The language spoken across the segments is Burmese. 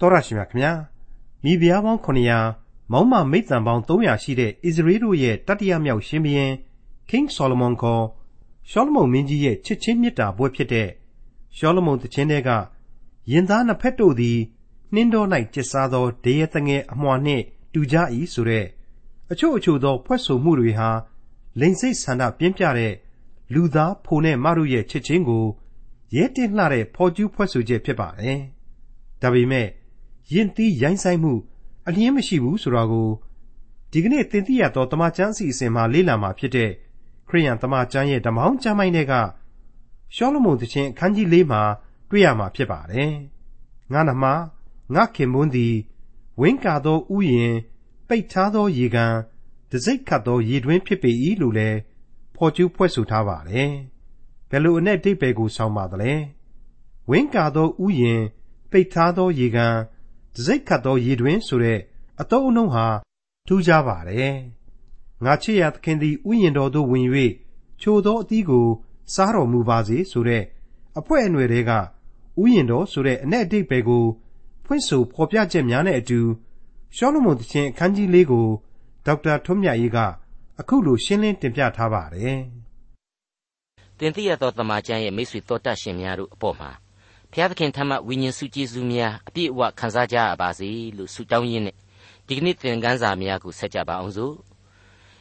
တော်ရရှိမြခင်ဗျာမိဖုရားပေါင်း900မောင်းမမိတ်တန်ပေါင်း300ရှိတဲ့ဣသရေလတို့ရဲ့တတိယမြောက်ရှင်ဘုရင် King Solomon ခေါ်ရှောလမုန်မင်းကြီးရဲ့ချစ်ချင်းမေတ္တာပွဲဖြစ်တဲ့ရှောလမုန်တခြင်းတဲ့ကရင်သားနှစ်ဖက်တို့သည်နှင်းတော်၌ကျစ်စားသောဒေယသငယ်အမွှာနှင့်တူကြ၏ဆိုတဲ့အချို့အချို့သောဖွဲ့ဆိုမှုတွေဟာလိန်စိတ်ဆန္ဒပြင်းပြတဲ့လူသားဖိုနဲ့မတို့ရဲ့ချစ်ချင်းကိုရဲတင်လှတဲ့ဖော်ကျူးဖွဲ့ဆိုချက်ဖြစ်ပါတယ်။ဒါပေမဲ့ ယဉ်တီးရိုင်းဆိုင်မှု အလျင်းမရှိဘူးဆိုတာကိုဒီကနေ့သင်သိရသောတမန်ကျမ်းအစီအစဉ်မှာလေ့လာမှာဖြစ်တဲ့ခရိယန်တမန်ကျမ်းရဲ့ဓမ္မောင်းကျမ်းပိုင်းတွေကရှောလမုန်သခင်အခန်းကြီး၄မှာတွေ့ရမှာဖြစ်ပါတယ်။ငါနမငါခင်မွန်းသည်ဝင်းကာသောဥယျင်ပိတ်ထားသောရေကန်တစိ့ခတ်သောရေတွင်းဖြစ်ပေ၏လို့လည်းဖော်ကျူးဖွဲ့ဆိုထားပါတယ်။ဘယ်လိုအ내အတိတ်ပဲကိုဆောင်းပါသလဲ။ဝင်းကာသောဥယျင်ပိတ်ထားသောရေကန် တစိ့ခတ်သောရေတွင်းဆိုတဲ့အတုံးအနှုံးဟာထူးခြားပါတယ်။ငါချစ်ရသခင်သည်ဥယျင်တော်သို့ဝင်၍ချိုသောအသီးကို စားတော်မူပါစေဆိုတဲ့အဖွဲအနွယ်တွေကဥယျင်တော်ဆိုတဲ့အ내အတိတ်ပဲကိုဖွင့်ဆိုဖော်ပြချက်များနဲ့အတူရှောလမုန်သခင်အခန်းကြီးလေးကိုဒေါက်တာထွန်းမြတ်ရေးကအခုလိုရှင်းလင်းတင်ပြထားပါတယ်။တင်ပြရသောတမန်ကျမ်းရဲ့မိတ်ဆွေတော်တတ်ရှင်များတို့အပေါ်မှာ ဘုရားသခင်ထံမှဝိညာဉ်စုကျေးဇူးများအပြည့်အဝခံစားကြရပါစေလို့ဆုတောင်းရင်းနဲ့ဒီကနေ့သင်ခန်းစာများကိုဆက်ကြပါအောင်စို့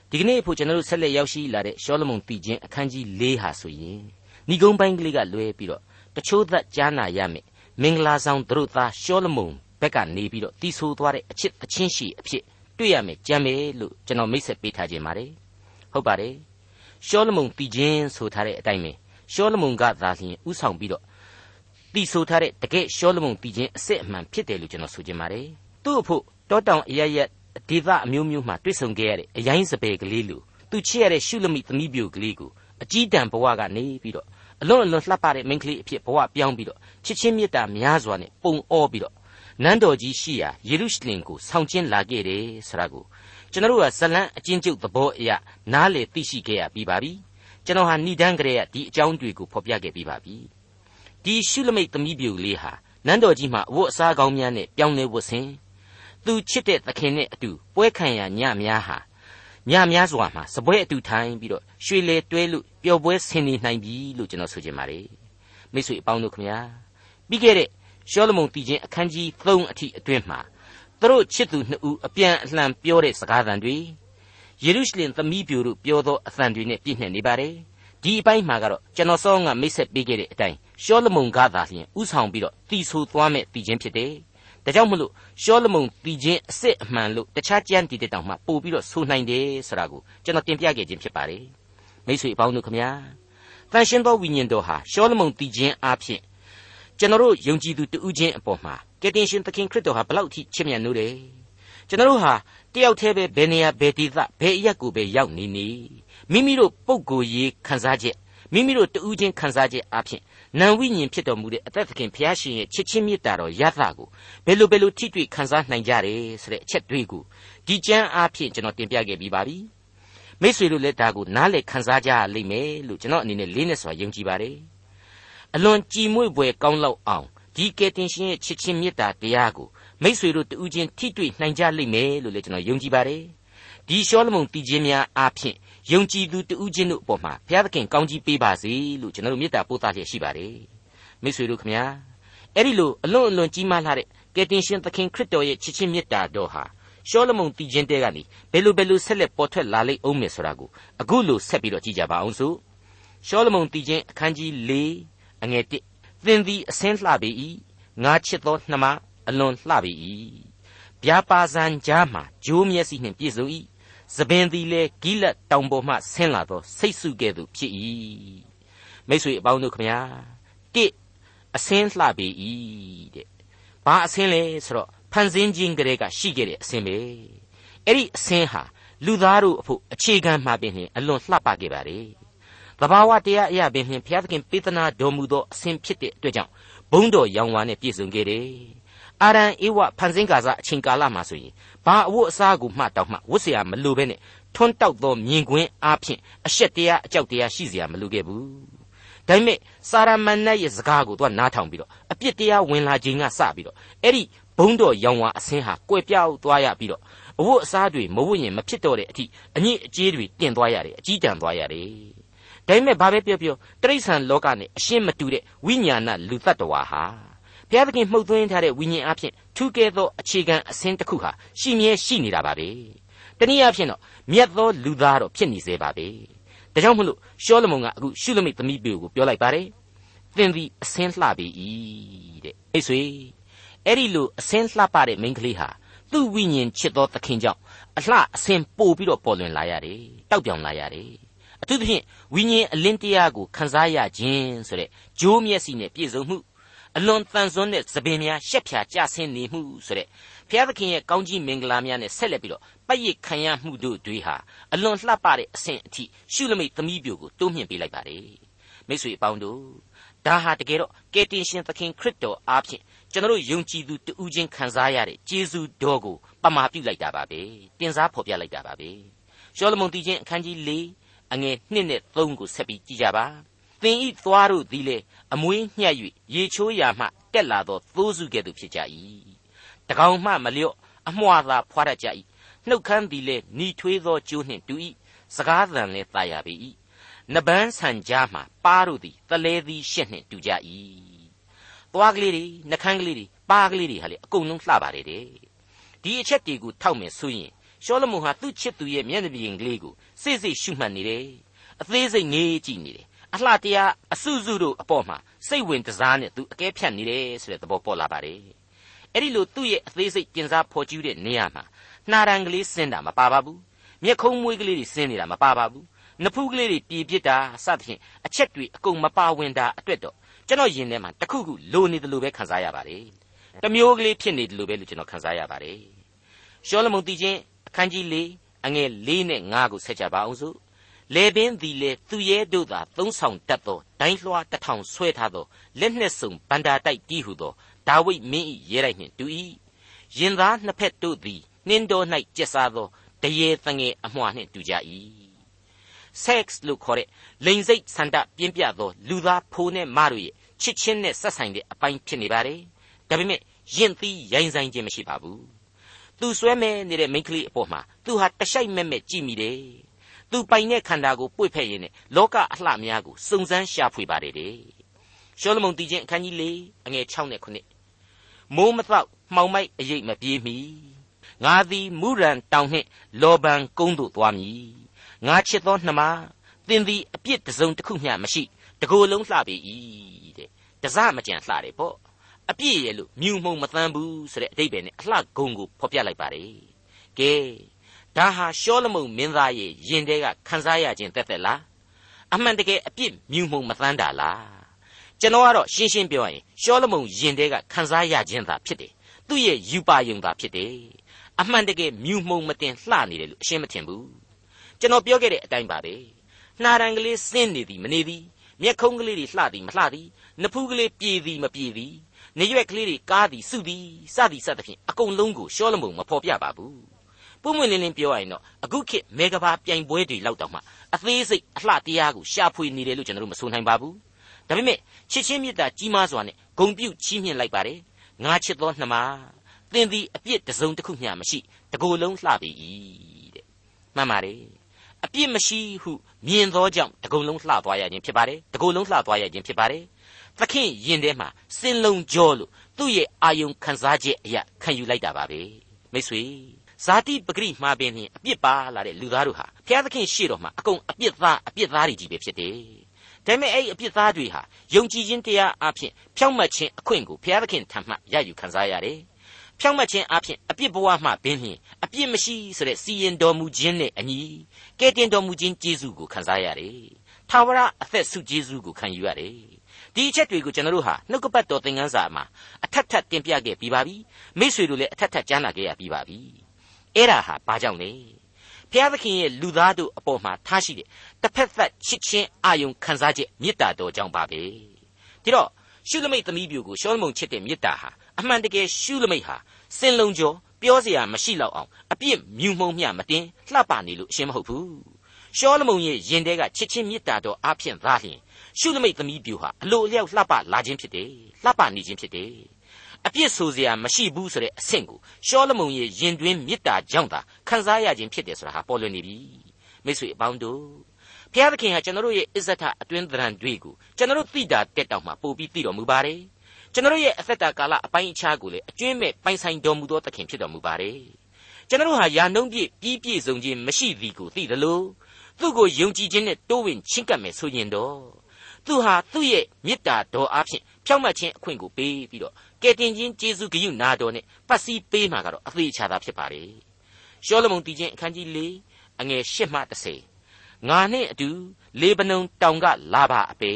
ဒီကနေ့ဖို့ကျွန်တော်တို့ဆက်လက်ရောက်ရှိလာတဲ့ရှောလမုန်တည်ခြင်းအခန်းကြီး၄ဟာဆိုရင်ဏိဂုံးပိုင်းကလေးကလွဲပြီးတော့တချို့သက်ကြားနာရမယ်မင်္ဂလာဆောင်သူတို့သားရှောလမုန်ဘက်ကနေပြီးတော့တီးဆိုသွားတဲ့အချစ်အချင်းရှိအဖြစ်တွေ့ရမယ်ကြံမယ်လို့ကျွန်တော်မိတ်ဆက်ပေးထားခြင်းပါတယ်ဟုတ်ပါတယ်ရှောလမုန်တည်ခြင်းဆိုထားတဲ့အတိုင်းပဲရှောလမုန်ကသာလျှင်ဥဆောင်ပြီးတော့ တီဆိုထားတဲ့တကယ်ရှောလမုန်တည်ခြင်းအစစ်အမှန်ဖြစ်တယ်လို့ကျွန်တော်ဆိုချင်ပါတယ်သူ့အဖို့တောတောင်အရရက်ဒေသအမျိုးမျိုးမှာတွေ့ဆုံခဲ့ရတဲ့အရင်စပယ်ကလေးလိုသူချစ်ရတဲ့ရှုလမိသမီးပြိုကလေးကိုအကြီးတန်းဘဝကနေပြီးတော့အလွန်အလွန်လှပတဲ့မိန်းကလေးအဖြစ်ဘဝပြောင်းပြီးတော့ချစ်ချင်းမေတ္တာများစွာနဲ့ပုံအောပြီးတော့နန်းတော်ကြီးရှိရာယေရုရှလင်ကိုဆောင်ကျင်းလာခဲ့တယ်ဆိုတာကိုကျွန်တော်တို့ကဇလန်းအချင်းကျုပ်သဘောအရနားလေသိရှိခဲ့ရပြီးပါပြီကျွန်တော်ဟာဏိဒန်းကလေးကဒီအကြောင်းတွေကိုဖော်ပြခဲ့ပြီးပါပြီ ဒီရှုလမိတ်သမီးပြူလေးဟာနန်းတော်ကြီးမှာအဝတ်အစားကောင်းများနဲ့ပြောင်းလဲဝတ်ဆင်သူချစ်တဲ့သခင်နဲ့အတူပွဲခံရညများဟာညများစွာမှာစပွဲအတူထိုင်ပြီးတော့ရွှေလေတွဲလို့ပျော်ပွဲဆင်နေနိုင်ပြီလို့ကျွန်တော်ဆိုချင်ပါတယ်မိတ်ဆွေအပေါင်းတို့ခမညာပြီးခဲ့တဲ့ရှောလမုန်တည်ခြင်းအခန်းကြီး3အထိအတွင်းမှာသူတို့ချစ်သူနှစ်ဦးအပြန်အလှန်ပြောတဲ့စကားသံတွေယေရုရှလင်သမီးပြိုတို့ပြောသောအသံတွေနဲ့ပြည့်နှက်နေပါတယ် ဒီအပိုင်းမှာကတော့ကျွန်တော်စောကမိတ်ဆက်ပေးခဲ့တဲ့အတိုင်းရှောလမုန်ကသာလျှင်ဥဆောင်ပြီးတော့တီဆိုသွားမဲ့တည်ခြင်းဖြစ်တယ်။ဒါကြောင့်မလို့ရှောလမုန်တည်ခြင်းအစစ်အမှန်လို့တခြားကျမ်းတည်တဲ့တောင်မှပို့ပြီးတော့ဆိုနိုင်တယ်ဆိုတာကိုကျွန်တော်တင်ပြခဲ့ခြင်းဖြစ်ပါတယ်။မိတ်ဆွေအပေါင်းတို့ခမညာတန်ရှင်းသောဝိညာဉ်တော်ဟာရှောလမုန်တည်ခြင်းအဖြစ်ကျွန်တော်တို့ယုံကြည်သူတူးချင်းအပေါ်မှာကယ်တင်ရှင်သခင်ခရစ်တော်ဟာဘလောက်ထိချစ်မြတ်နိုးတယ်။ကျွန်တော်တို့ဟာတယောက်တည်းပဲဘယ်နေရာဘယ်ဒေသဘယ်အရက်ကိုပဲရောက်နေနေ မိမိတို့ပုံကိုယ်ရေးခံစားချက်မိမိတို့တူးချင်းခံစားချက်အဖြစ်နံဝိညာဉ်ဖြစ်တော်မူတဲ့အသက်သခင်ဖျားရှင်ရဲ့ချစ်ချင်းမေတ္တာတော်ရသကိုဘယ်လိုဘယ်လိုထိတွေ့ခံစားနိုင်ကြတယ်ဆိုတဲ့အချက်တွေကိုဒီကျမ်းအားဖြင့်ကျွန်တော်တင်ပြခဲ့ပြီးပါပြီမိတ်ဆွေတို့လည်းဒါကိုနားလည်ခံစားကြရလိမ့်မယ်လို့ကျွန်တော်အနေနဲ့လေးနဲ့စွာယုံကြည်ပါတယ်အလွန်ကြည်မွေ့ဖွယ်ကောင်းလောက်အောင်ဒီကယ်တင်ရှင်ရဲ့ချစ်ချင်းမေတ္တာတရားကိုမိတ်ဆွေတို့တူးချင်းထိတွေ့နိုင်ကြလိမ့်မယ်လို့လည်းကျွန်တော်ယုံကြည်ပါတယ်ဒီရှောလမုန်တည်ခြင်းများအားဖြင့် ယုံကြည်သူတဦးချင်းတို့အပေါ်မှာဘုရားသခင်ကောင်းကြီးပေးပါစေလို့ကျွန်တော်တို့မေတ္တာပို့သလျက်ရှိပါတယ်မိတ်ဆွေတို့ခမညာအဲ့ဒီလိုအလွန်အလွန်ကြီးမားလာတဲ့ကယ်တင်ရှင်သခင်ခရစ်တော်ရဲ့ချစ်ချင်းမေတ္တာတော်ဟာရှောလမုန်တည်ခြင်းတဲကနေဘယ်လိုဘယ်လိုဆက်လက်ပေါ်ထွက်လာလိမ့်အောင်မယ်ဆိုတာကိုအခုလိုဆက်ပြီးတော့ကြည့်ကြပါအောင်စို့ရှောလမုန်တည်ခြင်းအခန်းကြီး၄အငယ်၁သင်သည်အစင်းလှပေ၏ငါချစ်သောနှမအလွန်လှပေ၏ဗျာပါဇံကြားမှာဂျိုးမျက်စိနှင့်ပြည့်စုံ၏ သပင်သည်လည်းဂိလတ်တောင်ပေါ်မှဆင်းလာသောစိတ်စုကဲ့သို့ဖြစ်၏မိတ်ဆွေအပေါင်းတို့ခမညာတိအစင်းလှပေ၏တဲ့ဘာအစင်းလဲဆိုတော့ဖန်ဆင်းခြင်းကလေးကရှိခဲ့တဲ့အစင်းပဲအဲ့ဒီအစင်းဟာလူသားတို့အဖို့အခြေခံမှာပင်လျှင်အလွန်လှပခဲ့ပါလေသဘာဝတရားအရာပင်လျှင်ဘုရားသခင်ပေးသနာတော်မူသောအစင်းဖြစ်တဲ့အတွက်ကြောင့်ဘုန်းတော်ရောင်ဝါနဲ့ပြည့်စုံခဲ့တယ်အာရန်ဧဝဖန်ဆင်းကာစအချိန်ကာလမှာဆိုရင် ဘာအဝတ်အစားကိုမှတောက်မှဝတ်เสียမလိုပဲနဲ့ထွန်းတောက်သောမြင်ကွင်းအားဖြင့်အရှက်တရားအကြောက်တရားရှိเสียမလိုခဲ့ဘူး ဒါပေမဲ့စာရမဏေရဲ့စကားကိုသူကနားထောင်ပြီးတော့အပြစ်တရားဝင်လာခြင်းကစပြီးတော့အဲ့ဒီဘုံတော်ရောင်ဝါအစင်းဟာကွယ်ပြောက်သွားရပြီးတော့အဝတ်အစားတွေမဝတ်ရင်မဖြစ်တော့တဲ့အထိအညစ်အကြေးတွေတင်သွားရတယ်အကြီးတန်းသွားရတယ်ဒါပေမဲ့ဘာပဲပြောပြောတိရစ္ဆာန်လောကနဲ့အရှင်းမတူတဲ့ဝိညာဏလူတ attva ဟာ ဘုရားသခင်မှုတ်သွင်းထားတဲ့ဝိညာဉ်အဖြစ်ထူးကဲသောအခြေခံအစင်းတစ်ခုဟာရှိမြဲရှိနေတာပါပဲတနည်းအားဖြင့်တော့မြတ်သောလူသားတော့ဖြစ်နေစေပါပဲဒါကြောင့်မလို့ရှောလမုန်ကအခုရှုလမိတ်သမီးပေကိုပြောလိုက်ပါတယ်သင်သည်အစင်းလှပေ၏တဲ့အိတ်ဆွေအဲ့ဒီလိုအစင်းလှပတဲ့မိန်းကလေးဟာသူ့ဝိညာဉ်ချစ်သောသခင်ကြောင့်အလှအစင်ပို့ပြီးတော့ပေါ်လွင်လာရတယ်တောက်ပြောင်လာရတယ်အထူးသဖြင့်ဝိညာဉ်အလင်းတရားကိုခန်းစားရခြင်းဆိုတဲ့ဂျိုးမျက်စိနဲ့ပြည့်စုံမှု အလွန်တန်ဆွမ်းတဲ့သပင်များရှက်ဖြာကြဆင်းနေမှုဆိုတဲ့ဘုရားသခင်ရဲ့ကောင်းကြီးမင်္ဂလာများနဲ့ဆက်လက်ပြီးတော့ပတ်ရစ်ခံရမှုတို့တွေဟာအလွန်လှပတဲ့အဆင့်အထိရှုလမိတ်သမီးပြိုကိုတိုးမြှင့်ပေးလိုက်ပါတယ်မိတ်ဆွေအပေါင်းတို့ဒါဟာတကယ်တော့ကယ်တင်ရှင်သခင်ခရစ်တော်အားဖြင့်ကျွန်တော်ယုံကြည်သူတူးချင်းခံစားရတဲ့ကျေးဇူးတော်ကိုပမာပြုလိုက်တာပါပဲတင်စားဖော်ပြလိုက်တာပါပဲရှောလမုန်တီချင်းအခန်းကြီး၄အငယ်1နဲ့3ကိုဆက်ပြီးကြည့်ကြပါ သင်ဤသွားတို့သည်လေအမွေးညှက်၍ရေချိုးရာမှတက်လာသောသိုးစုကဲ့သို့ဖြစ်ကြ၏တကောင်မှမလျော့အမွှာသာဖွာတတ်ကြ၏နှုတ်ခမ်းသည်လေဤထွေးသောကျိုးနှင့်တူ၏စကားသံလည်းတာယာပေ၏နပန်းဆန်ကြားမှပါးတို့သည်တလဲသည်ရှင့်နှင့်တူကြ၏သွားကလေးတွေနှကန်းကလေးတွေပါးကလေးတွေဟာလေအကုန်လုံးလှပါတယ်တဲ့ဒီအချက်တွေကိုထောက်မယ်ဆိုရင်ရှောလမုန်ဟာသူ့ချစ်သူရဲ့မျက်နှာပြင်ကလေးကိုစိတ်စိတ်ရှုမှတ်နေတယ်အသေးစိတ်ငေးကြည့်နေတယ် အလှတရားအစုစုတို့အပေါ်မှာစိတ်ဝင်တစားနဲ့သူအကဲဖြတ်နေတယ်ဆိုတဲ့သဘောပေါ်လာပါတယ်အဲ့ဒီလိုသူ့ရဲ့အသေးစိတ်ကျင်စားဖော်ကျူးတဲ့နေရာမှာနှာရန်ကလေးစင်းတာမပါပါဘူးမျက်ခုံးမွေးကလေးတွေစင်းနေတာမပါပါဘူးနဖူးကလေးတွေပြေပြစ်တာစသဖြင့်အချက်တွေအကုန်မပါဝင်တာအတွက်တော့ကျွန်တော်ယင်ထဲမှာတခုခုလိုနေတယ်လို့ပဲခံစားရပါတယ်။တမျိုးကလေးဖြစ်နေတယ်လို့ပဲလို့ကျွန်တော်ခံစားရပါတယ်။ရှောလမုန်တီချင်းအခန်းကြီး၄အငယ်၄နဲ့၅ကိုဆက်ကြပါအောင်စို့။ လေပင်သည်လေသူရဲတို့သာသုံးဆောင်တတ်သောဒိုင်းလွှားတထောင်ဆွဲထားသောလက်နှက်စုံဗန္တာတိုက်တီးဟုသောဒါဝိဒ်မင်း၏ရဲတိုက်နှင့်တူ၏။ရင်သားနှစ်ဖက်တို့သည်နှင်းတော်၌ကျက်စားသောတရေတငယ်အမွှာနှင့်တူကြ၏။ sex လို့ခေါ်တဲ့လိင်စိတ်ဆန္ဒပြင်းပြသောလူသားဖိုးနဲ့မတို့ရဲ့ချစ်ချင်းနဲ့ဆက်ဆိုင်တဲ့အပိုင်းဖြစ်နေပါတယ်။ဒါပေမဲ့ယဉ်သီးရိုင်းဆိုင်ခြင်းမရှိပါဘူး။သူဆွဲမဲ့နေတဲ့မိန်းကလေးအပေါ်မှာသူဟာတရှိုက်မဲ့မဲ့ကြည့်မိတယ်။ သူပိုင်တဲ့ခန္ဓာကိုပွေ့ဖက်ရင်းနဲ့လောကအလှများကိုစုံစမ်းရှာဖွေပါတယ်တဲ့။ရှောလမုန်တီချင်းအခန်းကြီး၄အငယ်6နဲ့9မိုးမတော့မှောင်မိုက်အရေးမပြေးမီငါသည်မူရန်တောင်နှင့်လောဘန်ကုန်းသို့သွားမည်ငါချစ်သောနှမသင်သည်အပြစ်တစုံတစ်ခုမျှမရှိတကိုယ်လုံးလှပေ၏တဲ့တစမကြံလှတယ်ပေါ့အပြည့်ရဲ့လို့မြူမှုံမသန်းဘူးဆိုတဲ့အတိတ်ပဲနဲ့အလှဂုံကိုဖော်ပြလိုက်ပါတယ်ကဲ ဒါဟာရှောလမုန်မင်းသားရဲ့ယင်တဲကခန်းစားရခြင်းတက်တက်လားအမှန်တကယ်အပြစ်မြူမှုံမသန်းတာလားကျွန်တော်ကတော့ရှင်းရှင်းပြောရရင်ရှောလမုန်ယင်တဲကခန်းစားရခြင်းသာဖြစ်တယ်သူ့ရဲ့ယူပါယုံသာဖြစ်တယ်အမှန်တကယ်မြူမှုံမတင်လှနေတယ်လို့အရှင်းမထင်ဘူးကျွန်တော်ပြောခဲ့တဲ့အတိုင်းပါပဲနှာရန်ကလေးစင်းနေသည်မနေသည်မျက်ခုံးကလေးတွေလှသည်မလှသည်နဖူးကလေးပြေသည်မပြေသည်နေရွက်ကလေးတွေကားသည်စုသည်စသည်စသဖြင့်အကုန်လုံးကိုရှောလမုံမဖော်ပြပါဘူး ပုံမှန်လင်းလင်းပြောရရင်တော့အခုခေတ်မေဂဘာပြိုင်ပွဲတွေလောက်တောင်မှအသေးစိတ်အလှတရားကိုရှာဖွေနေတယ်လို့ကျွန်တော်တို့မဆိုနိုင်ပါဘူးဒါပေမဲ့ချစ်ချင်းမေတ္တာကြီးမားစွာနဲ့ဂုံပြုချီးမြှင့်လိုက်ပါတယ်ငါချစ်သောနှမသင်သည်အပြစ်တစုံတစ်ခုမျှမရှိတကိုယ်လုံးလှပေ၏တဲ့မှန်ပါတယ်အပြစ်မရှိဟုမြင်သောကြောင့်တကုံလုံးလှသွားရခြင်းဖြစ်ပါတယ်တကုံလုံးလှသွားရခြင်းဖြစ်ပါတယ်သခင်ယင်ထဲမှာစင်လုံးကြောလို့သူ့ရဲ့အာယုံခံစားချက်အရာခံယူလိုက်တာပါပဲမိတ်ဆွေ ဇာတိပဂရိမှာပင်အပြစ်ပါလာတဲ့လူသားတို့ဟာဘုရားသခင်ရှေ့တော်မှာအကုန်အပြစ်သားအပြစ်သားတွေကြီးပဲဖြစ်တယ်ဒါပေမဲ့အဲ့အပြစ်သားတွေဟာယုံကြည်ခြင်းတရားအဖြစ်ဖြောင့်မတ်ခြင်းအခွင့်ကိုဘုရားသခင်ထံမှရယူခံစားရတယ်ဖြောင့်မတ်ခြင်းအပြင်အပြစ်ဘဝမှဘင်းလျင်အပြစ်မရှိဆိုတဲ့စီရင်တော်မူခြင်းနဲ့အညီကယ်တင်တော်မူခြင်းကျေးဇူးကိုခံစားရတယ်။ထာဝရအသက်ဆုကျေးဇူးကိုခံယူရတယ်။ဒီအချက်တွေကိုကျွန်တော်တို့ဟာနှုတ်ကပတ်တော်သင်ခန်းစာမှာအထက်ထပ်တင်ပြခဲ့ပြီးပါပြီ။မိษွေတို့လည်းအထက်ထပ်ကြားနာခဲ့ရပြီးပါပြီ။ အဲ့ဒါဟာဘာကြောင့်လဲ။ဘုရားသခင်ရဲ့လူသားတို့အပေါ်မှာထားရှိတဲ့တစ်ဖက်သက်ချစ်ချင်းအာယုံခံစားချက်မေတ္တာတော်ကြောင့်ပါပဲ။ဒီတော့ရှုလမိတ်သမီးပြူကိုရှောလမုန်ချစ်တဲ့မေတ္တာဟာအမှန်တကယ်ရှုလမိတ်ဟာစင်လုံးကျော်ပြောเสียမရှိတော့အောင်အပြစ်မြူမှုံမျှမတင်လှပနေလို့အရှင်းမဟုတ်ဘူးရှောလမုန်ရဲ့ယင်တဲကချစ်ချင်းမေတ္တာတော်အဖျင်သားလျင် ရှုလမိတ်သမီးပြူဟာအလိုအလျောက်လှပလာခြင်းဖြစ်တယ်လှပနေခြင်းဖြစ်တယ် အပြစ်ဆိုစရာမရှိဘူးဆိုတဲ့အဆင့်ကိုရှောလမုန်ရဲ့ယင်တွင်းမေတ္တာကြောင့်သာခံစားရခြင်းဖြစ်တယ်ဆိုတာဟာပေါ်လွင်နေပြီမိတ်ဆွေအပေါင်းတို့ဘုရားသခင်ဟာကျွန်တော်တို့ရဲ့အစ္ဆထအတွင်းသဏ္ဍာန်တွေကိုကျွန်တော်တို့သိတာတက်တောင်မှပို့ပြီးသိတော်မူပါတယ်ကျွန်တော်ရဲ့အသက်တာကာလအပိုင်းအခြားကိုလည်းအကျွင်းမဲ့ပိုင်ဆိုင်တော်မူသောသခင်ဖြစ်တော်မူပါတယ်ကျွန်တော်ဟာယာနှုံးပြည့်ပြီးပြည့်စုံခြင်းမရှိသည်ကိုသိတယ်လို့သူ့ကိုယုံကြည်ခြင်းနဲ့တိုးဝင်ချင့်ကပ်မယ်ဆိုရင်တော့သူဟာသူ့ရဲ့မေတ္တာတော်အားဖြင့်ဖြောင့်မတ်ခြင်းအခွင့်ကိုပေးပြီးတော့ ကယ်တင်ခြင်းကျေးဇူးဂရုနာတော်နဲ့ပတ်စည်းပေးမှာကတော့အသေးချာတာဖြစ်ပါလေရှောလမုန်တည်ခြင်းအခန်းကြီး၄အငယ်၈မှ10ငါနဲ့အတူလေဗနုန်တောင်ကလာပါအပေ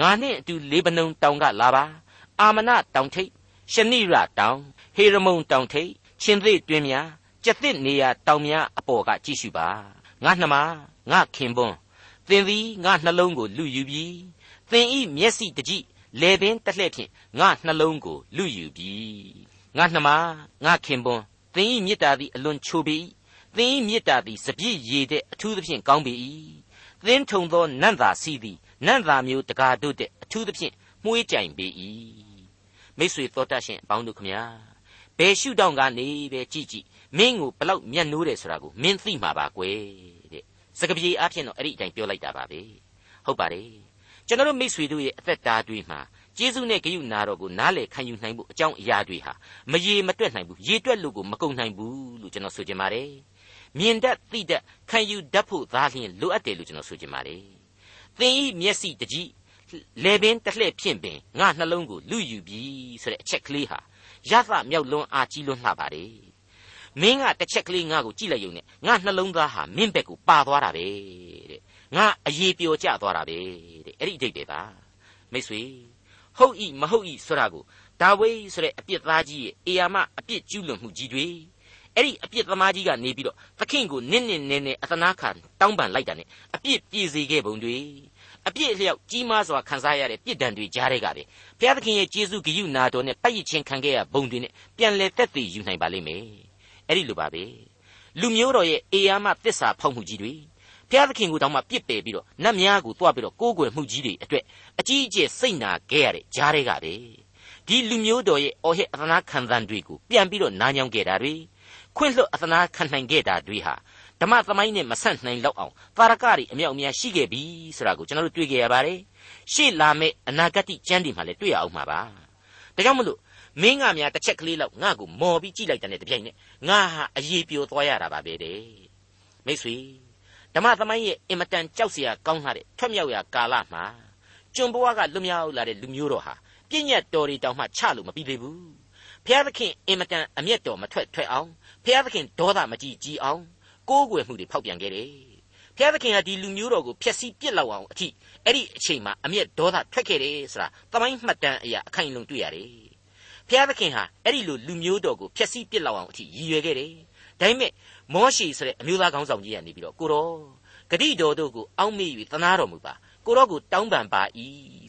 ငါနဲ့အတူလေဗနုန်တောင်ကလာပါအာမနတောင်ထိပ်ရှနိရတောင်ဟေရမုန်တောင်ထိပ်ချင်းသေးတွင်များကျက်သစ်နေရာတောင်များအပေါ်ကကြည့်ရှုပါငါနှမငါခင်ပွန်းသင်သည်ငါနှလုံးကိုလူယူပြီးသင်ဤမျက်စိတကြည့် လေပင်တစ်လှည့်ဖြင့်ငါနှလုံးကိုလူယူပြီးငါနှမငါခင်ပွန်းသင်ဤမေတ္တာသည်အလွန်ချိုပေ၏သင်ဤမေတ္တာသည်စပြည့်ရည်တဲ့အထူးသဖြင့်ကောင်းပေ၏သင်ထုံသောနတ်သာစီသည်နတ်သာမျိုးတကားတို့တဲ့အထူးသဖြင့်မှုေးကြိုင်ပေ၏မိတ်ဆွေတော်တတ်ရှင်အပေါင်းတို့ခမညာဘယ်ရှုထောင့်ကနေပဲကြည့်ကြည့်မင်းကိုဘလောက်မျက်နှိုးတယ်ဆိုတာကိုမင်းသိမှာပါကွယ်တဲ့စကပြေအဖြစ်တော့အဲ့ဒီအတိုင်းပြောလိုက်တာပါပဲဟုတ်ပါတယ် ကျွန်တော်တို့မိတ်ဆွေတို့ရဲ့အသက်တာတွေမှာကျေးဇူးနဲ့ဂရုနာတော်ကိုနားလည်ခံယူနိုင်ဖို့အကြောင်းအရာတွေဟာမရေမတွက်နိုင်ဘူးရေတွက်လို့ကိုမကုန်နိုင်ဘူးလို့ကျွန်တော်ဆိုချင်ပါတယ်မြင်တတ်သိတတ်ခံယူတတ်ဖို့သားလျှင်လိုအပ်တယ်လို့ကျွန်တော်ဆိုချင်ပါတယ်သင်ဤမျက်စိတကြည့်လေပင်တစ်လှည့်ဖြင့်ပင်ငါနှလုံးကိုလူယူပြီဆိုတဲ့အချက်ကလေးဟာရသမြောက်လွန်းအားကြီးလွန်းလှပါတယ်မင်းကတစ်ချက်ကလေးငါ့ကိုကြည့်လိုက်ရုံနဲ့ငါနှလုံးသားဟာမင်းဘက်ကိုပါသွားတာပဲတဲ့ငါအရေးပျော်ကျသွားတာပဲတဲ့ အဲ့ဒီအဓိပ္ပာယ်ပါမိတ်ဆွေဟုတ်ဤမဟုတ်ဤဆိုတာကိုဒါဝိဆိုတဲ့အပြစ်သားကြီးရဲ့အေယာမအပြစ်ကျူးလွန်မှုကြီးတွေအဲ့ဒီအပြစ်သမားကြီးကနေပြီးတော့သခင်ကိုနစ်နစ်နဲနဲအသနာခံတောင်းပန်လိုက်တာ ਨੇ အပြစ်ပြေစေခဲ့ပုံတွေအပြစ်အလျောက်ကြီးမားစွာခံစားရတဲ့ပြစ်ဒဏ်တွေကြားတဲ့ကပဲဘုရားသခင်ရဲ့ကျေးဇူးဂရုနာတော်နဲ့ပတ်ရချင်းခံခဲ့ရဘုံတွေနဲ့ပြန်လဲသက်သေယူနိုင်ပါလိမ့်မယ်အဲ့ဒီလိုပါပဲလူမျိုးတော်ရဲ့အေယာမသစ္စာဖောက်မှုကြီးတွေ ဘုရားသခင်ကိုတောင်မှပြစ်ပယ်ပြီးတော့နတ်များကိုတွားပြီးတော့ကိုးကွယ်မှုကြီးတွေအတွက်အကြီးအကျယ်စိတ်နာခဲ့ရတဲ့ကြားတဲ့ကပဲဒီလူမျိုးတော်ရဲ့အော်ဟစ်အသနာခံသံတွေကိုပြန်ပြီးတော့နားညောင်းခဲ့တာတွေခွင့်လွှတ်အသနာခံနိုင်ခဲ့တာတွေဟာဓမ္မသမိုင်းနဲ့မဆန့်နိုင်လောက်အောင်ပါရကတွေအမြောက်အများရှိခဲ့ပြီဆိုတာကိုကျွန်တော်တို့တွေ့ကြရပါတယ်ရှေ့လာမယ့်အနာဂတ်ကျမ်းတွေမှာလည်းတွေ့ရအောင်မှာပါဒါကြောင့်မလို့မင်းကများတစ်ချက်ကလေးလောက်ငါ့ကိုမော်ပြီးကြည့်လိုက်တဲ့တပြိုင်နက်ငါဟာအရေးပြိုသွားရတာပါပဲတဲ့မိတ်ဆွေ ဓမ္မသမိုင်းရဲ့အင်မတန်ကြောက်စရာကောင်းတဲ့ထွက်မြောက်ရာကာလမှာကျွန်ဘဝကလွတ်မြောက်လာတဲ့လူမျိုးတော်ဟာပြည့်ညတ်တော်တွေတောင်မှချလို့မပြီးသေးဘူးဖျားသခင်အင်မတန်အမျက်တော်မထွက်ထွက်အောင်ဖျားသခင်ဒေါသမကြီးကြီးအောင်ကိုးကွယ်မှုတွေဖောက်ပြန်ခဲ့တယ်ဖျားသခင်ဟာဒီလူမျိုးတော်ကိုဖျက်ဆီးပြစ်လောက်အောင်အထိအဲ့ဒီအချိန်မှာအမျက်ဒေါသထွက်ခဲ့တယ်ဆိုတာသမိုင်းမှတ်တမ်းအရာအခိုင်အလုံတွေ့ရတယ်ဖျားသခင်ဟာအဲ့ဒီလိုလူမျိုးတော်ကိုဖျက်ဆီးပြစ်လောက်အောင်အထိရည်ရွယ်ခဲ့တယ်ဒါပေမဲ့ မောရှေဆိုတဲ့အမျိုးသားကောင်းဆောင်ကြီးကနေပြီးတော့ကိုတော်ဂတိတော်တို့ကိုအောက်မေ့၍သနာတော်မူပါကိုတော်ကိုတောင်းပန်ပါ၏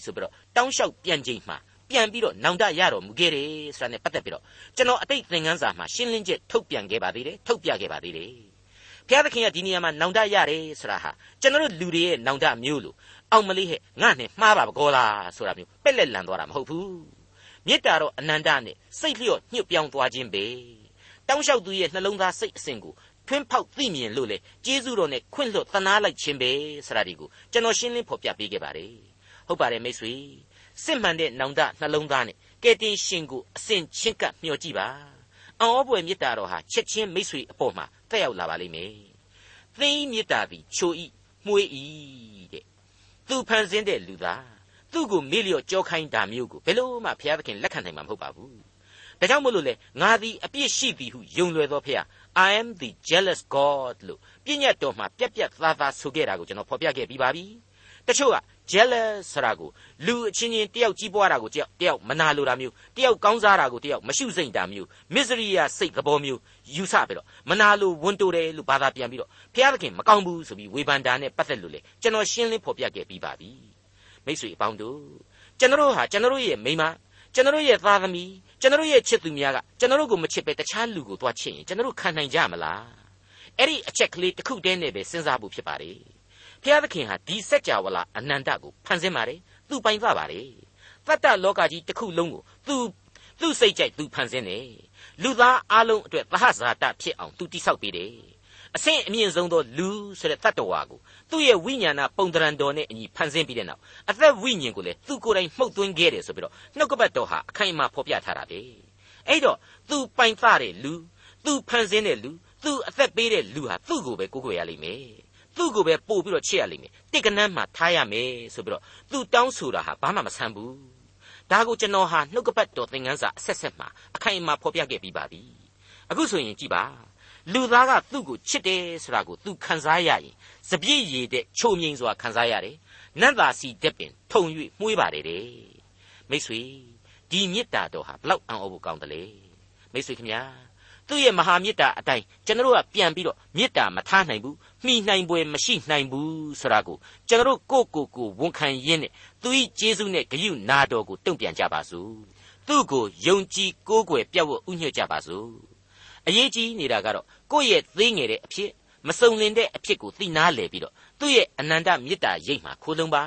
ဆိုပြီးတော့တောင်းလျှောက်ပြန်ချိန်မှာပြန်ပြီးတော့နောင်တရတော်မူခဲ့တယ်ဆိုတာနဲ့ပတ်သက်ပြီးတော့ကျွန်တော်အတိတ်သင်ခန်းစာမှာရှင်းလင်းချက်ထုတ်ပြန်ခဲ့ပါသေးတယ်ထုတ်ပြခဲ့ပါသေးတယ်ဘုရားသခင်ကဒီနေရာမှာနောင်တရတယ်ဆိုတာဟာကျွန်တော်တို့လူတွေရဲ့နောင်တမျိုးလို့အောင်မလေးဟဲ့ငါနဲ့မှားပါဘကောလားဆိုတာမျိုးပက်လက်လန်သွားတာမဟုတ်ဘူးမေတ္တာတော့အနန္တနဲ့စိတ်လျော့ညှို့ပြောင်းသွားခြင်းပဲတောင်းလျှောက်သူရဲ့နှလုံးသားစိတ်အစဉ်ကို ထွင်းဖောက်သိမြင်လို့လေကျေးဇူးတော်နဲ့ခွင့်လွှတ်သနာလိုက်ခြင်းပဲဆိုတာဒီကိုကျွန်တော်ရှင်းလင်းဖော်ပြပေးခဲ့ပါတယ်ဟုတ်ပါတယ်မိတ်ဆွေစစ်မှန်တဲ့နောင်တနှလုံးသားနဲ့ကဲတင်ရှင်ကိုအစဉ်ချင်းကပ်မျှော်ကြည့်ပါအောဘွယ်မေတ္တာတော်ဟာချက်ချင်းမိတ်ဆွေအပေါ်မှာတက်ရောက်လာပါလိမ့်မယ်သင်မေတ္တာသည်ချိုဤမှုေးဤတဲ့သူဖန်ဆင်းတဲ့လူသားသူ့ကိုမေ့လျော့ကြောခိုင်းတာမျိုးကိုဘယ်လို့မှဘုရားသခင်လက်ခံနိုင်မှာမဟုတ်ပါဘူးဒါကြောင့်မို့လို့လေငါသည်အပြစ်ရှိသည်ဟုယုံလွယ်သောဖျား I am the jealous God လို့ပြည့်ညတ်တော်မှာပြက်ပြက်သားသားဆိုခဲ့တာကိုကျွန်တော်ဖော်ပြခဲ့ပြီးပါပြီတချို့က jealous ဆိုတာကိုလူအချင်းချင်းတယောက်ကြီးပွားတာကိုတယောက်တယောက်မနာလိုတာမျိုးတယောက်ကောင်းစားတာကိုတယောက်မရှုစိမ့်တာမျိုး misery ရစိတ်သဘောမျိုးယူဆပြီးတော့မနာလိုဝန်တိုတယ်လို့ဘာသာပြန်ပြီးတော့ဘုရားသခင်မကောင်းဘူးဆိုပြီးဝေဖန်တာနဲ့ပတ်သက်လို့လေကျွန်တော်ရှင်းလင်းဖော်ပြခဲ့ပြီးပါပြီမိတ်ဆွေအပေါင်းတို့ကျွန်တော်ဟာကျွန်တော်ရဲ့မိန်းမကျွန်တော်ရဲ့သားသမီး ကျွန်တော်ရဲ့ချစ်သူများကကျွန်တော်ကိုမချစ်ပဲတခြားလူကိုသွားချစ်ရင်ကျွန်တော်ခံနိုင်ကြမလားအဲ့ဒီအချက်ကလေးတစ်ခုတည်းနဲ့ပဲစဉ်းစားဖို့ဖြစ်ပါလေဘုဖျားသခင်ဟာဒီစัจ java လာအနန္တကိုဖန်ဆင်းပါတယ်သူပိုင်သပါတယ်တတ္တလောကကြီးတစ်ခုလုံးကိုသူသူ့စိတ်ကြိုက်သူဖန်ဆင်းတယ်လူသားအလုံးအတွက်သဟဇာတဖြစ်အောင်သူတိဆောက်ပေးတယ် အဆင့်အမြင့်ဆုံးသောလူဆိုတဲ့တတ္တဝါကိုသူ့ရဲ့ဝိညာဏပုံတရံတော်နဲ့အညီဖန်ဆင်းပြီးတဲ့နောက်အသက်ဝိညာဉ်ကိုလည်းသူကိုယ်တိုင်မှုတ်သွင်းခဲ့တယ်ဆိုပြီးတော့နှုတ်ကပတ်တော်ဟာအခိုင်အမာဖော်ပြထားတာပဲအဲ့တော့သူပိုင်သတဲ့လူသူဖန်ဆင်းတဲ့လူသူအသက်ပေးတဲ့လူဟာသူ့ကိုပဲကိုးကွယ်ရလိမ့်မယ်သူ့ကိုပဲပို့ပြီးတော့ချစ်ရလိမ့်မယ်တိတ်ကနန်းမှာထားရမယ်ဆိုပြီးတော့သူတောင်းဆိုတာဟာဘာမှမဆန်းဘူးဒါကိုကျွန်တော်ဟာနှုတ်ကပတ်တော်သင်ခန်းစာအဆက်ဆက်မှာအခိုင်အမာဖော်ပြခဲ့ပြီးပါပြီအခုဆိုရင်ကြည်ပါ လူသားကသူ့ကိုချစ်တယ်ဆိုတာကိုသူခံစားရရင်စပြည့်ရည်တဲ့ချုံမြိန်စွာခံစားရတယ်နတ်သာစီတက်ပင်ထုံ၍မှုေးပါတယ်တဲ့မိတ်ဆွေဒီမေတ္တာတော်ဟာဘလောက်အံ့ဩဖို့ကောင်းတယ်လေမိတ်ဆွေခင်ဗျာသူ့ရဲ့မဟာမေတ္တာအတိုင်းကျွန်တော်တို့ကပြန်ပြီးတော့မေတ္တာမထားနိုင်ဘူးမှီနိုင်ပွဲမရှိနိုင်ဘူးဆိုတာကိုကျွန်တော်တို့ကိုကိုကိုဝန်ခံရင်းနဲ့သူ၏ကျေးဇူးနဲ့ဂရုနာတော်ကိုတုံ့ပြန်ကြပါစို့သူ့ကိုယုံကြည်ကိုးကွယ်ပြတ်ဝတ်ဥညွှတ်ကြပါစို့ အရေးကြီးနေတာကတော့ကိုယ့်ရဲ့သေးငယ်တဲ့အဖြစ်မစုံလင်တဲ့အဖြစ်ကိုသိနာလေပြီးတော့သူ့ရဲ့အနန္တမေတ္တာရိပ်မှာခိုးလုံးပါ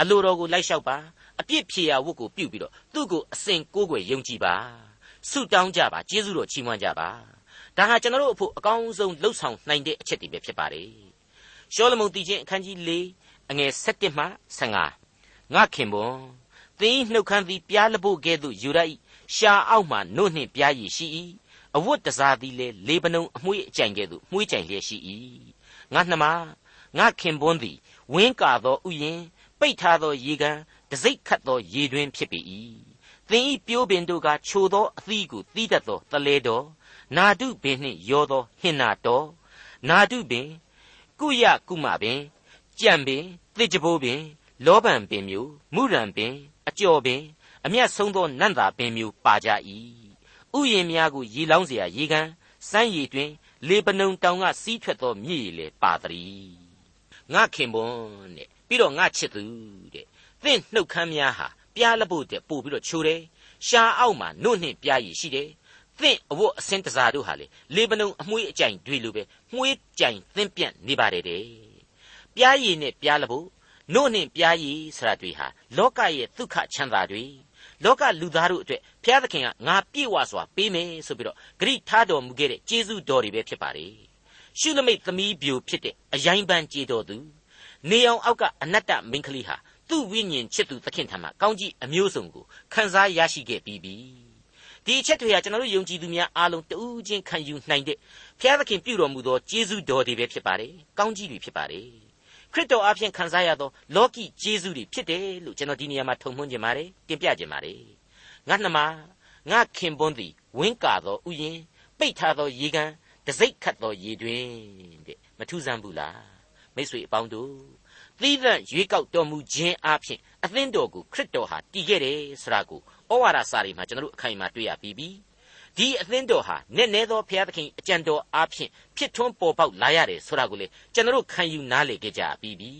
အလိုတော်ကိုလိုက်လျှောက်ပါအပြစ်ဖြေရာဝတ်ကိုပြုပြီးတော့သူ့ကိုအစဉ်ကိုးကွယ်ယုံကြည်ပါဆုတောင်းကြပါကျေးဇူးတော်ချီးမွမ်းကြပါဒါဟာကျွန်တော်တို့အဖို့အကောင်းဆုံးလှုပ်ဆောင်နိုင်တဲ့အချက်တွေပဲဖြစ်ပါတယ်ရှောလမုန်တည်ခြင်းအခန်းကြီး၄အငယ်၁၁မှ15ငါခင်ပွန်သင်နှုတ်ခမ်းသည်ပြားလဖို့ကဲ့သို့ယူရ၏ရှာအောက်မှနို့နှင့်ပြားရည်ရှိ၏ အဝတ်တစားသည်လေလေပနုံအမွှေးအကြိုင်ကဲ့သို့မှုှေးကြိုင်လျက်ရှိ၏ငါနှမငါခင်ပွန်းသည်ဝင်းကာသောဥယျင်ပိတ်ထားသောရေကန်တစိ့ခတ်သောရေတွင်ဖြစ်ပေ၏သင်ဤပြိုးပင်တို့ကချိုသောအသီးကိုသီးတတ်သောတလဲတော်နာတုပင်နှင့်ရောသောဟင်နာတော်နာတုပင်ကုယကုမပင်ကြံပင်သစ်ကြပိုးပင်လောဗန်ပင်မျိုးမုရံပင်အကျော်ပင်အမျက်ဆုံးသောနန္တာပင်မျိုးပါကြ၏ ဥယျင်များကိုရေလောင်းเสียရေကန်စမ်းရည်တွင် လေပနုံတောင်ကစီးထွက်သောမြည်လေပါတည်းငါခင်ပွန်းတဲ့ပြီးတော့ငါချစ်သူတဲ့သင်နှုတ်ခမ်းများဟာပြားလဖို့တဲ့ပို့ပြီးတော့ချိုတယ်ရှားအောက်မှာနှုတ်နှင့်ပြားရည်ရှိတယ်သင့်အဝတ်အစင်းတစားတို့ဟာလေလေပနုံအမွှေးအကြိုင်တွေလိုပဲမှုှေးကြိုင်သင့်ပြန့်နေပါတယ်တဲ့ပြားရည်နဲ့ပြားလဖို့နို့နှင့်ပြားရည်ဆရာတွေဟာလောကရဲ့ဒုက္ခချမ်းသာတွေ လောကလူသားတို့အတွက်ဘုရားသခင်ကငါပြည့်ဝစွာပေးမယ်ဆိုပြီးတော့ဂရိထားတော်မူခဲ့တဲ့ကျေးဇူးတော်တွေပဲဖြစ်ပါတယ်ရှုလမိတ်သမီးပြိုဖြစ်တဲ့အယိုင်းပန်းကြေတော်သူနေအောင်အောက်ကအနတ္တမင်းကလေးဟာသူ့ဝိညာဉ်ချစ်သူသခင်ထံမှကောင်းကြီးအမျိုးစုံကိုခံစားရရှိခဲ့ပြီးပြီဒီအချက်တွေဟာကျွန်တော်တို့ယုံကြည်သူများအားလုံးတူးချင်းခံယူနိုင်တဲ့ဘုရားသခင်ပြုတော်မူသောကျေးဇူးတော်တွေပဲဖြစ်ပါတယ်ကောင်းကြီးတွေဖြစ်ပါတယ် ခရစ်တော်အဖင်ခံစားရသောလောကီကျေးဇူးတွေဖြစ်တယ်လို့ကျွန်တော်ဒီနေရာမှာထုံမှန်းခြင်းပါတယ်တင်ပြခြင်းပါတယ်ငါနှမငါခင်ပွန်းသည်ဝင်းကာသောဥယင်ပိတ်ထားသောရေကန်တစိ့ခတ်သောရေတွင်တဲ့မထူးဆန်းဘူးလားမိတ်ဆွေအပေါင်းတို့သီးသန့်ရွေးကောက်တော်မူခြင်းအပြင်အသင်းတော်ကိုခရစ်တော်ဟာတည်ခဲ့တယ်ဆိုတာကိုဩဝါဒစာတွေမှာကျွန်တော်တို့အခိုင်အမာတွေ့ရပြီးပြီ ဒီအသင်းတော်ဟာနက်နဲသောဘုရားသခင်အကြံတော်အားဖြင့်ဖြစ်ထွန်းပေါ်ပေါက်လာရတယ်ဆိုတာကိုလေကျွန်တော်တို့ခံယူနားလည်ကြကြပြီးပြီ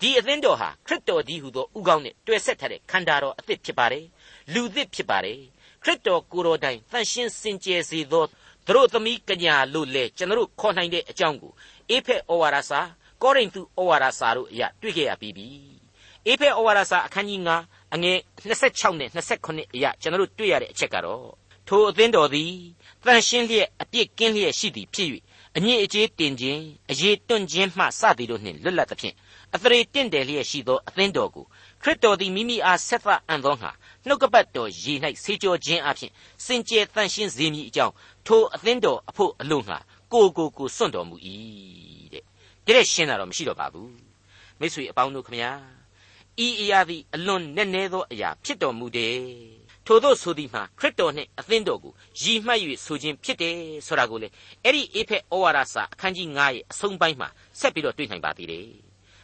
ဒီအသင်းတော်ဟာခရစ်တော်ဒီဟုသောဥကောင်းနဲ့တွေ့ဆက်ထားတဲ့ခန္ဓာတော်အသစ်ဖြစ်ပါတယ်လူသစ်ဖြစ်ပါတယ်ခရစ်တော်ကိုယ်တော်တိုင်တန်ရှင်းစင်ကြယ်စေသောသူတို့သမီးကညာလို့လေကျွန်တော်တို့ခေါ်နိုင်တဲ့အကြောင်းကိုအေဖက်ဩဝါဒစာကောရိန္သုဩဝါဒစာတို့အရာတွေ့ခဲ့ရပြီးပြီအေဖက်ဩဝါဒစာအခန်းကြီး9အငယ်26နဲ့29အရာကျွန်တော်တို့တွေ့ရတဲ့အချက်ကတော့ ထိုအသင်းတော်သည်တန်ရှင်းလျက်အပြစ်ကင်းလျက်ရှိသည်ဖြစ်၍အညစ်အကြေးတင်ခြင်းအရေးတွန့်ခြင်းမှစသည်တို့နှင့်လွတ်လပ်သဖြင့်အသရေတင့်တယ်လျက်ရှိသောအသင်းတော်ကိုခရစ်တော်သည်မိမိအားဆက်သအံ့သောငါနှုတ်ကပတ်တော်ရေ၌ဆေးကြောခြင်းအပြင်စင်ကြယ်တန်ရှင်းစေမည်အကြောင်းထိုအသင်းတော်အဖို့အလို့ငါကိုကိုကိုစွန့်တော်မူ၏တဲ့တဲ့ရှင်းတာတော့မရှိတော့ပါဘူးမိတ်ဆွေအပေါင်းတို့ခမညာဤအရာသည်အလွန်နက်နဲသောအရာဖြစ်တော်မူတယ် ထို့သောဆိုသည်မှာခရစ်တော်နှင့်အသင်းတော်ကိုရည်မှတ်၍ဆိုခြင်းဖြစ်တယ်ဆိုတာကိုလေအဲ့ဒီအေဖက်ဩဝါဒစာအခန်းကြီး9ရဲ့အဆုံးပိုင်းမှာဆက်ပြီးတော့တွေ့နိုင်ပါသေးတယ်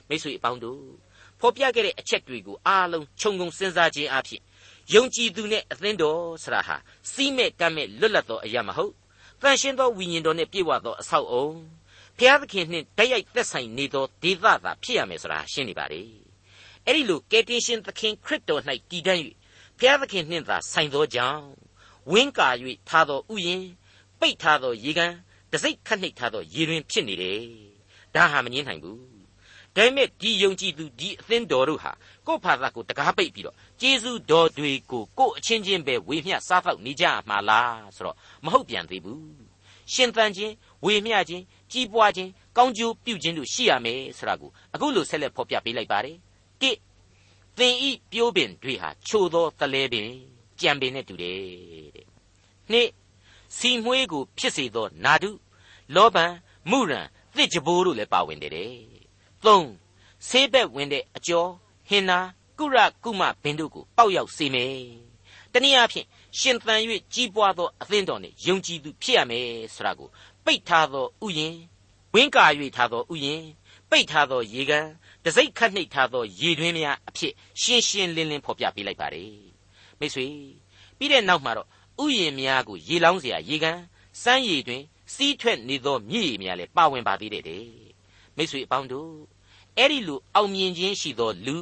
မိတ်ဆွေအပေါင်းတို့ဖော်ပြခဲ့တဲ့အချက်တွေကိုအားလုံးခြုံငုံစဉ်းစားခြင်းအဖြစ်ယုံကြည်သူနဲ့အသင်းတော်ဆရာဟာစီးမဲ့ကမ်းမဲ့လွတ်လပ်သောအရာမဟုတ်တန်ရှင်းသောဝိညာဉ်တော်နဲ့ပြည့်ဝသောအဆောက်အုံဖျားသခင်နှင့်တိုက်ရိုက်သက်ဆိုင်နေသောဒေသသာဖြစ်ရမယ်ဆိုတာရှင်းနေပါလေအဲ့ဒီလိုကယ်တင်ရှင်သခင်ခရစ်တော်၌တည်တံ့၍ ဖျားသခင်နှင့်သာဆိုင်သောကြောင့်ဝင်းကာ၍ထားသောဥယျင်ပိတ်ထားသောရေကန်တစိ့ခတ်နှိပ်ထားသောရေတွင်ဖြစ်နေတယ်ဒါဟာမငင်းနိုင်ဘူးဒါပေမဲ့ဒီယုံကြည်သူဒီအသင်းတော်တို့ဟာကိုယ့်ဖာသာကိုတကားပိတ်ပြီးတော့ကျေးဇူးတော်တွေကိုကိုယ့်အချင်းချင်းပဲဝေမျှစားတော့နေကြမှာလားဆိုတော့မဟုတ်ပြန်သေးဘူးရှင်သန်ခြင်းဝေမျှခြင်းကြီးပွားခြင်းကောင်းကျိုးပြုခြင်းတို့ရှိရမယ်ဆိုတာကိုအခုလိုဆက်လက်ဖော်ပြပေးလိုက်ပါတယ်တိ သင်ဤပြိုးပင်တွေဟာချိုသောတလဲပင်ကြံပင်နဲ့တူတယ်တဲ့နှစ်စီမွေးကိုဖြစ်စေသောနာဒုလောဘံမုရံသစ်ကြဘိုးတို့လည်းပါဝင်တယ်တဲ့သုံးဆေးဘက်ဝင်တဲ့အကျော်ဟင်နာကုရကုမဘင်းတို့ကိုပေါက်ရောက်စေမယ်တနည်းအားဖြင့်ရှင်သန်၍ကြီးပွားသောအသင်းတော်နှင့်ယုံကြည်သူဖြစ်ရမယ်ဆိုတာကိုပိတ်ထားသောဥယျင်ဝင်းကာ၍ထားသောဥယျင်ပိတ်ထားသောရေကန် တစိုက်ခတ်နှိပ်ထားသောရည်တွင်းများအဖြစ်ရှင်းရှင်းလင်းလင်းဖော်ပြပေးလိုက်ပါတယ်မိတ်ဆွေပြီးတဲ့နောက်မှာတော့ဥယျာဉ်များကိုရေလောင်းစရာရေကန်စမ်းရည်တွင်စီးထွက်နေသောမြည်ရည်များလည်းပါဝင်ပါသေးတယ်မိတ်ဆွေအပေါင်းတို့အဲ့ဒီလိုအောင်မြင်ခြင်းရှိသောလူ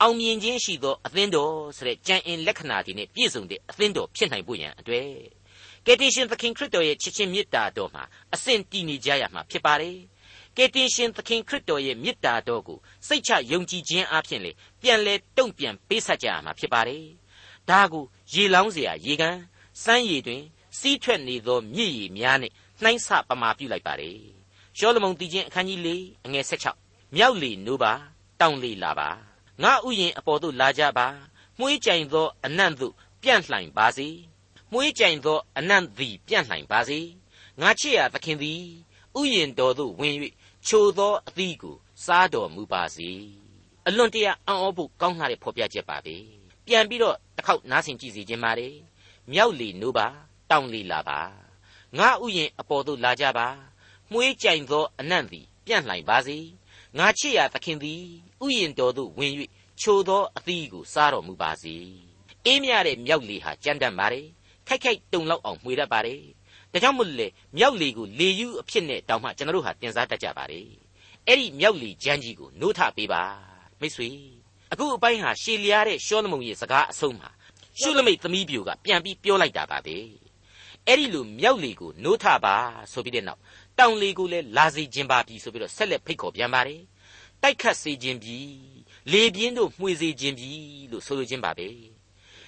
အောင်မြင်ခြင်းရှိသောအသင်းတော်ဆိုတဲ့ကြံအင်လက္ခဏာတွေနဲ့ပြည့်စုံတဲ့အသင်းတော်ဖြစ်နိုင်ဖို့ရန်အတွေ့ကယ်တင်ရှင်သခင်ခရစ်တော်ရဲ့ချစ်ခြင်းမေတ္တာတော်မှာအဆင့်တည်နေကြရမှာဖြစ်ပါတယ် ကယ်တင်ရှင်သခင်ခရစ်တော်ရဲ့မေတ္တာတော်ကိုစိတ်ချယုံကြည်ခြင်းအပြင်လေပြန်လဲတုံ့ပြန်ပေးဆက်ကြရမှာဖြစ်ပါတယ်ဒါကိုရေလောင်းเสียရေကန်စမ်းရည်တွင်စီးထွက်နေသောမြည်ရည်များနဲ့နှိုင်းဆပမာပြုလိုက်ပါတယ်ရှောလမုန်တည်ခြင်းအခန်းကြီး၄အငယ်၁၆မြောက်လီနိုးပါတောင်လီလာပါငါဥယျင်အပေါ်သို့လာကြပါမှုေးကြိုင်သောအနံ့သို့ပြန့်လှိုင်ပါစေမှုေးကြိုင်သောအနံ့သည်ပြန့်လှိုင်ပါစေငါချစ်ရသခင်သည်ဥယျင်တော်သို့ဝင်၍ ချိုသောအသီးကိုစားတော်မူပါစေအလွန်တရာအံ့ဩဖို့ကောင်းလှတဲ့ဖော်ပြချက်ပါပဲပြန်ပြီးတော့တစ်ခေါက်နားဆင်ကြည့်စီခြင်းပါလေမြောက်လီနိုးပါတောင်လီလာပါငါဥယျင်အပေါ်သို့လာကြပါမှုေးကြိုင်သောအနံ့သည်ပြန့်လှိုင်ပါစေငါချစ်ရသခင်သည်ဥယျင်တော်သို့ဝင်၍ချိုသောအသီးကိုစားတော်မူပါစေအေးမြတဲ့မြောက်လေဟာကြမ်းတမ်းပါတယ်ခိုက်ခိုက်တုံလောက်အောင်မှွေတတ်ပါတယ် ဒါကြောင့်မို့လေမြောက်လေကိုလေယူအဖြစ်နဲ့တောင်းမှကျွန်တော်တို့ဟာတင်စားတတ်ကြပါတယ်အဲ့ဒီမြောက်လေချမ်းကြီးကိုနိုးထပေးပါမိတ်ဆွေအခုအပိုင်းဟာရှေလျားတဲ့ရှောလမုန်ရဲ့စကားအဆုံးမှာရှုလမိတ်သမီးပြိုကပြန်ပြီးပြောလိုက်တာပါပဲအဲ့ဒီလိုမြောက်လေကိုနိုးထပါဆိုပြီးတဲ့နောက်တောင်လေကိုလည်းလာစေခြင်းပါပြီဆိုပြီးတော့ဆက်လက်ဖိတ်ခေါ်ပြန်ပါတယ်တိုက်ခတ်စေခြင်းပြီလေပြင်းတို့မှွေစေခြင်းပြီလို့ဆိုလိုခြင်းပါပဲ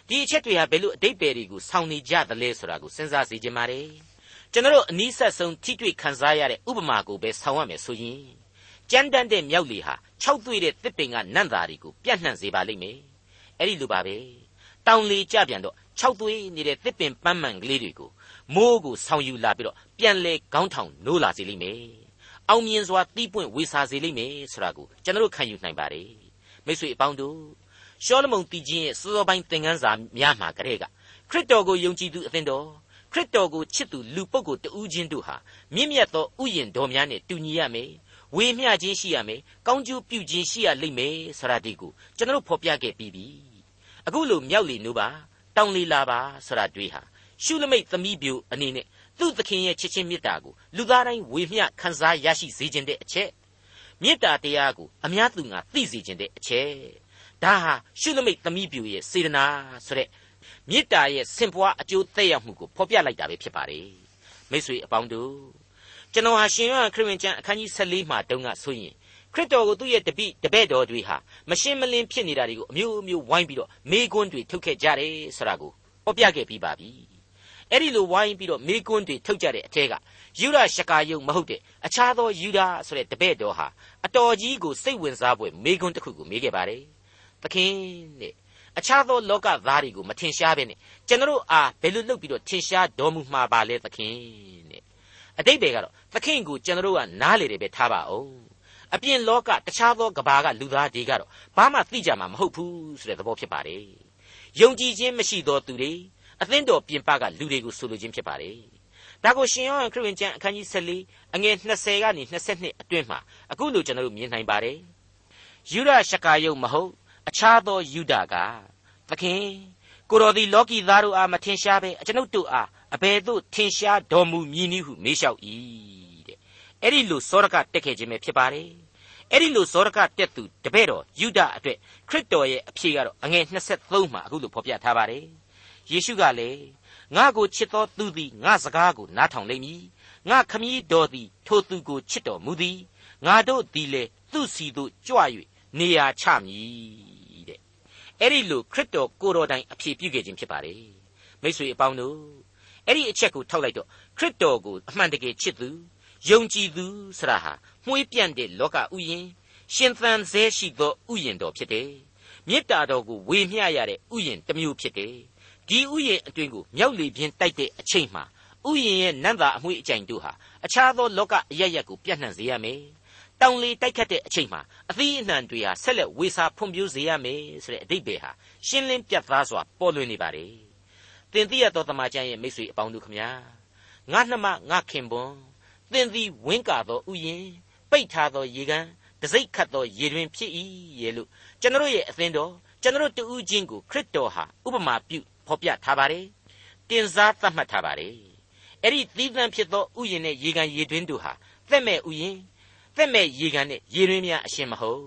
ဒီအချက်တွေဟာဘယ်လိုအတိတ်ပယ်တွေကိုဆောင်းနေကြသလဲဆိုတာကိုစဉ်းစားစေခြင်းပါတယ် ကျွန်တော်အနည်းဆက်ဆုံးထိတွေ့ခံစားရတဲ့ဥပမာကိုပဲဆောင်းရမယ်ဆိုရင်ကြမ်းတမ်းတဲ့မြောက်လေဟာ၆သွေးတဲ့တစ်ပင်ကနန့်သားတွေကိုပြန့်နှံ့စေပါလိမ့်မယ်အဲ့ဒီလိုပါပဲတောင်လေကြပြန်တော့၆သွေးနေတဲ့တစ်ပင်ပန်းမှန်ကလေးတွေကိုမိုးကိုဆောင်ယူလာပြီးတော့ပြန်လဲခေါင်းထောင်နိုးလာစေလိမ့်မယ်အောင်မြင်စွာတီးပွင့်ဝေစာစေလိမ့်မယ်ဆိုတာကိုကျွန်တော်ခံယူနိုင်ပါတယ်မိတ်ဆွေအပေါင်းတို့ရှောလမုန်တည်ခြင်းရဲ့စောစောပိုင်းသင်ခန်းစာများမှာကလေးကခရစ်တော်ကိုယုံကြည်သူအသင်းတော် ခရစ်တော်ကိုချစ်သူလူပုဂ္ဂိုလ်တဦးချင်းတို့ဟာမြင့်မြတ်သောဥယျင်တော်များနဲ့တူညီရမယ်ဝေမျှခြင်းရှိရမယ်ကောင်းကျိုးပြုခြင်းရှိရလိမ့်မယ်ဆိုတာဒီကိုကျွန်တော်ဖော်ပြခဲ့ပြီးပြီအခုလိုမြောက်လီနိုးပါတောင်လီလာပါဆိုတာတွေ့ဟာရှုလမိတ်သမီးပြူအနေနဲ့သူ့သခင်ရဲ့ချစ်ချင်းမေတ္တာကိုလူသားတိုင်းဝေမျှခံစားရရှိစေခြင်းတဲ့အချက်မေတ္တာတရားကိုအများသူငါသိစေခြင်းတဲ့အချက်ဒါဟာရှုလမိတ်သမီးပြူရဲ့စေတနာဆိုတဲ့ မေတ္တာရဲ့စင်ပွားအကျိုးသက်ရောက်မှုကိုဖော်ပြလိုက်တာပဲဖြစ်ပါတယ်မိတ်ဆွေအပေါင်းတို့ကျွန်တော်ဟာရှင်ယောဟန်ခရစ်ဝင်ကျမ်းအခန်းကြီး14မှာတုန်းကဆိုရင်ခရစ်တော်ကိုသူ့ရဲ့တပိတပည့်တော်တွေဟာမရှင်းမလင်းဖြစ်နေတာတွေကိုအမျိုးမျိုးဝိုင်းပြီးတော့မေးခွန်းတွေထုတ်ခဲ့ကြတယ်ဆိုတာကိုဖော်ပြခဲ့ပြီးပါပြီအဲ့ဒီလိုဝိုင်းပြီးတော့မေကွန်းတွေထုတ်ကြတဲ့အထက်ကယူဒရှကာယုံမဟုတ်တဲ့အခြားသောယူဒဆိုတဲ့တပည့်တော်ဟာအတော်ကြီးကိုစိတ်ဝင်စားဖွယ်မေကွန်းတစ်ခုကိုမေးခဲ့ပါတယ်။သခင်တဲ့ အခြားသောလောကသားတွေကိုမထင်ရှားပဲနဲ့ကျွန်တော်အားဘယ်လိုလုပ်ပြီးတော့ထင်ရှားတော်မူမှာပါလဲသခင်တဲ့အတိတ်တွေကတော့သခင်ကိုကျွန်တော်ကနားလေတယ်ပဲထားပါအောင်အပြင်လောကတခြားသောကဘာကလူသားတွေကတော့ဘာမှသိကြမှာမဟုတ်ဘူးဆိုတဲ့သဘောဖြစ်ပါတယ်ယုံကြည်ခြင်းမရှိသောသူတွေအသင်းတော်ပြင်ပကလူတွေကိုဆိုလိုခြင်းဖြစ်ပါတယ်။ဒါကိုရှင်ယောဟန်ခရစ်ဝင်ကျမ်းအခန်းကြီး14အငယ်20ကနေ22အတွင်းမှာအခုလိုကျွန်တော်တို့မြင်နိုင်ပါတယ်။ယူဒရှကာယုံမဟုတ် အခြားသောယူဒကသခင်ကိုတော်သည်လောကီသားတို့အားမထင်ရှားပဲအကျွန်ုပ်တို့အားအဘယ်သို့ထင်ရှားတော်မူမည်နည်းဟုမေးလျှောက်၏တဲ့။အဲ့ဒီလိုစောရကတက်ခဲ့ခြင်းပဲဖြစ်ပါတယ်။အဲ့ဒီလိုဇောရကတက်သူတပည့်တော်ယူဒအတွက်ခရစ်တော်ရဲ့အဖြေကတော့အငယ်23မှာအခုလိုဖော်ပြထားပါတယ်ယေရှုကလည်းငါကိုချစ်သောသူသည်ငါစကားကိုနားထောင်လိမ့်မည်ငါခမည်းတော်သည်ထိုသူကိုချစ်တော်မူသည်ငါတို့သည်လည်းသူ့စီသို့ကြွ၍ နေရာချမည်တဲ့အဲ့ဒီလိုခရစ်တော်ကိုတော်တိုင်အဖြေပြုခဲ့ခြင်းဖြစ်ပါတယ်မိတ်ဆွေအပေါင်းတို့အဲ့ဒီအချက်ကိုထောက်လိုက်တော့ခရစ်တော်ကိုအမှန်တကယ်ချစ်သူယုံကြည်သူဆရာဟာမှုေးပြန့်တဲ့လောကဥယျင်ရှင်သန်ဆဲရှိသောဥယျင်တော်ဖြစ်တယ်မေတ္တာတော်ကိုဝေမျှရတဲ့ဥယျင်တစ်မျိုးဖြစ်တယ်ဒီဥယျင်အတွင်းကိုမြောက်လေပြင်းတိုက်တဲ့အချိန်မှာဥယျင်ရဲ့နံ့သာအမွှေးအကြိမ်တို့ဟာအခြားသောလောကအရရက်ကိုပြန့်နှံ့စေရမယ် တောင်လေတိုက်ခတ်တဲ့အချိန်မှာအသီးအနှံတွေဟာဆက်လက်ဝေစာဖွံ့ဖြိုးစေရမယ်ဆိုတဲ့အဓိပ္ပာယ်ဟာရှင်းလင်းပြတ်သားစွာပေါ်လွင်နေပါတယ်သင်သိရသောတမန်ကျမ်းရဲ့မိတ်ဆွေအပေါင်းတို့ခမညာငါနှမငါခင်ပွန်းသင်သည်ဝင်းကာသောဥယျင်ပိတ်ထားသောရေကန်တစိ့ခတ်သောရေတွင်ဖြစ်၏ရဲ့လို့ကျွန်တော်ရဲ့အသင်းတော်ကျွန်တော်တူးချင်းကိုခရစ်တော်ဟာဥပမာပြုဖော်ပြထားပါတယ်တင်စားသတ်မှတ်ထားပါတယ်အဲ့ဒီသီးသန့်ဖြစ်သောဥယျင်နဲ့ရေကန်ရေတွင်တို့ဟာသက်မဲ့ဥယျင် သက်မဲ့ရေကန်နဲ့ရေတွင်များအရှင်မဟုတ်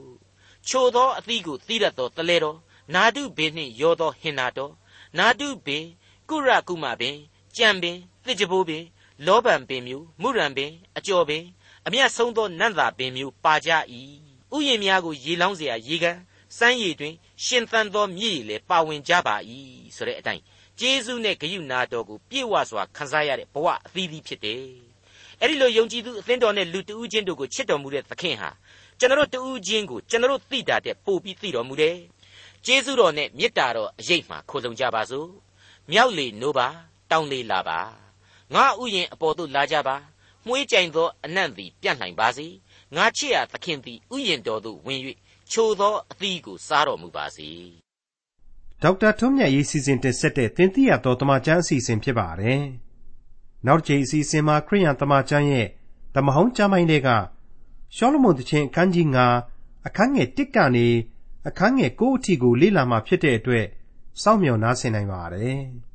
ချိုသောအသီးကိုသီးရသောတလဲတော်နာတုဘေနှင့်ရောသောဟင်နာတော်နာတုဘေကုရကုမပင်ကြံပင်သစ်ကြပိုးပင်လောဗန်ပင်မျိုးမုရံပင်အကျော်ပင်အမျက်ဆုံးသောနန့်သာပင်မျိုးပါကြ၏ဥယျင်များကိုရေလောင်းเสียရေကန်စမ်းရည်တွင် ရှင်သန်သောမြည်လည်းပါဝင်ကြပါ၏ဆိုတဲ့အတိုင်းကျေးဇူးနဲ့ဂရုနာတော်ကိုပြည့်ဝစွာခံစားရတဲ့ဘဝအသီးသီးဖြစ်တယ် အဲ့ဒီလိုယုံကြည်သူအသင်းတော်နဲ့လူတဦးချင်းတို့ကိုချစ်တော်မူတဲ့သခင်ဟာကျွန်တော်တို့တဦးချင်းကိုကျွန်တော်တို့သိတာတဲ့ပို့ပြီးသိတော်မူတယ်ကျေးဇူးတော်နဲ့မေတ္တာတော်အရေးမှခိုလုံကြပါစို့မြောက်လေနိုးပါတောင်းလေလာပါငါဥယျင်အပေါ်သို့လာကြပါမွှေးကြိမ်သောအနံ့သည်ပြန့်နိုင်ပါစေငါချစ်ရသခင်သည်ဥယျင်တော်သို့ဝင်၍ချိုသောအသီးကိုစားတော်မူပါစေဒေါက်တာထွန်းမြတ်ရေးစီစဉ်တင်ဆက်တဲ့သင်သိရသောတမချန်းအစီအစဉ်ဖြစ်ပါတယ် နောက်တစ်ချိန်အစီအစဉ်မှာခရိယန်တမချန်းရဲ့ဓမ္မဟောင်းကျမ်းပိုင်းတွေကရှောလမုန်တခြင်းအခန်းကြီး9အခန်းငယ်1ကနေအခန်းငယ်9အထိကိုလေ့လာမှဖြစ်တဲ့အတွက်စောင့်မျှော်နားဆင်နိုင်ပါတယ်။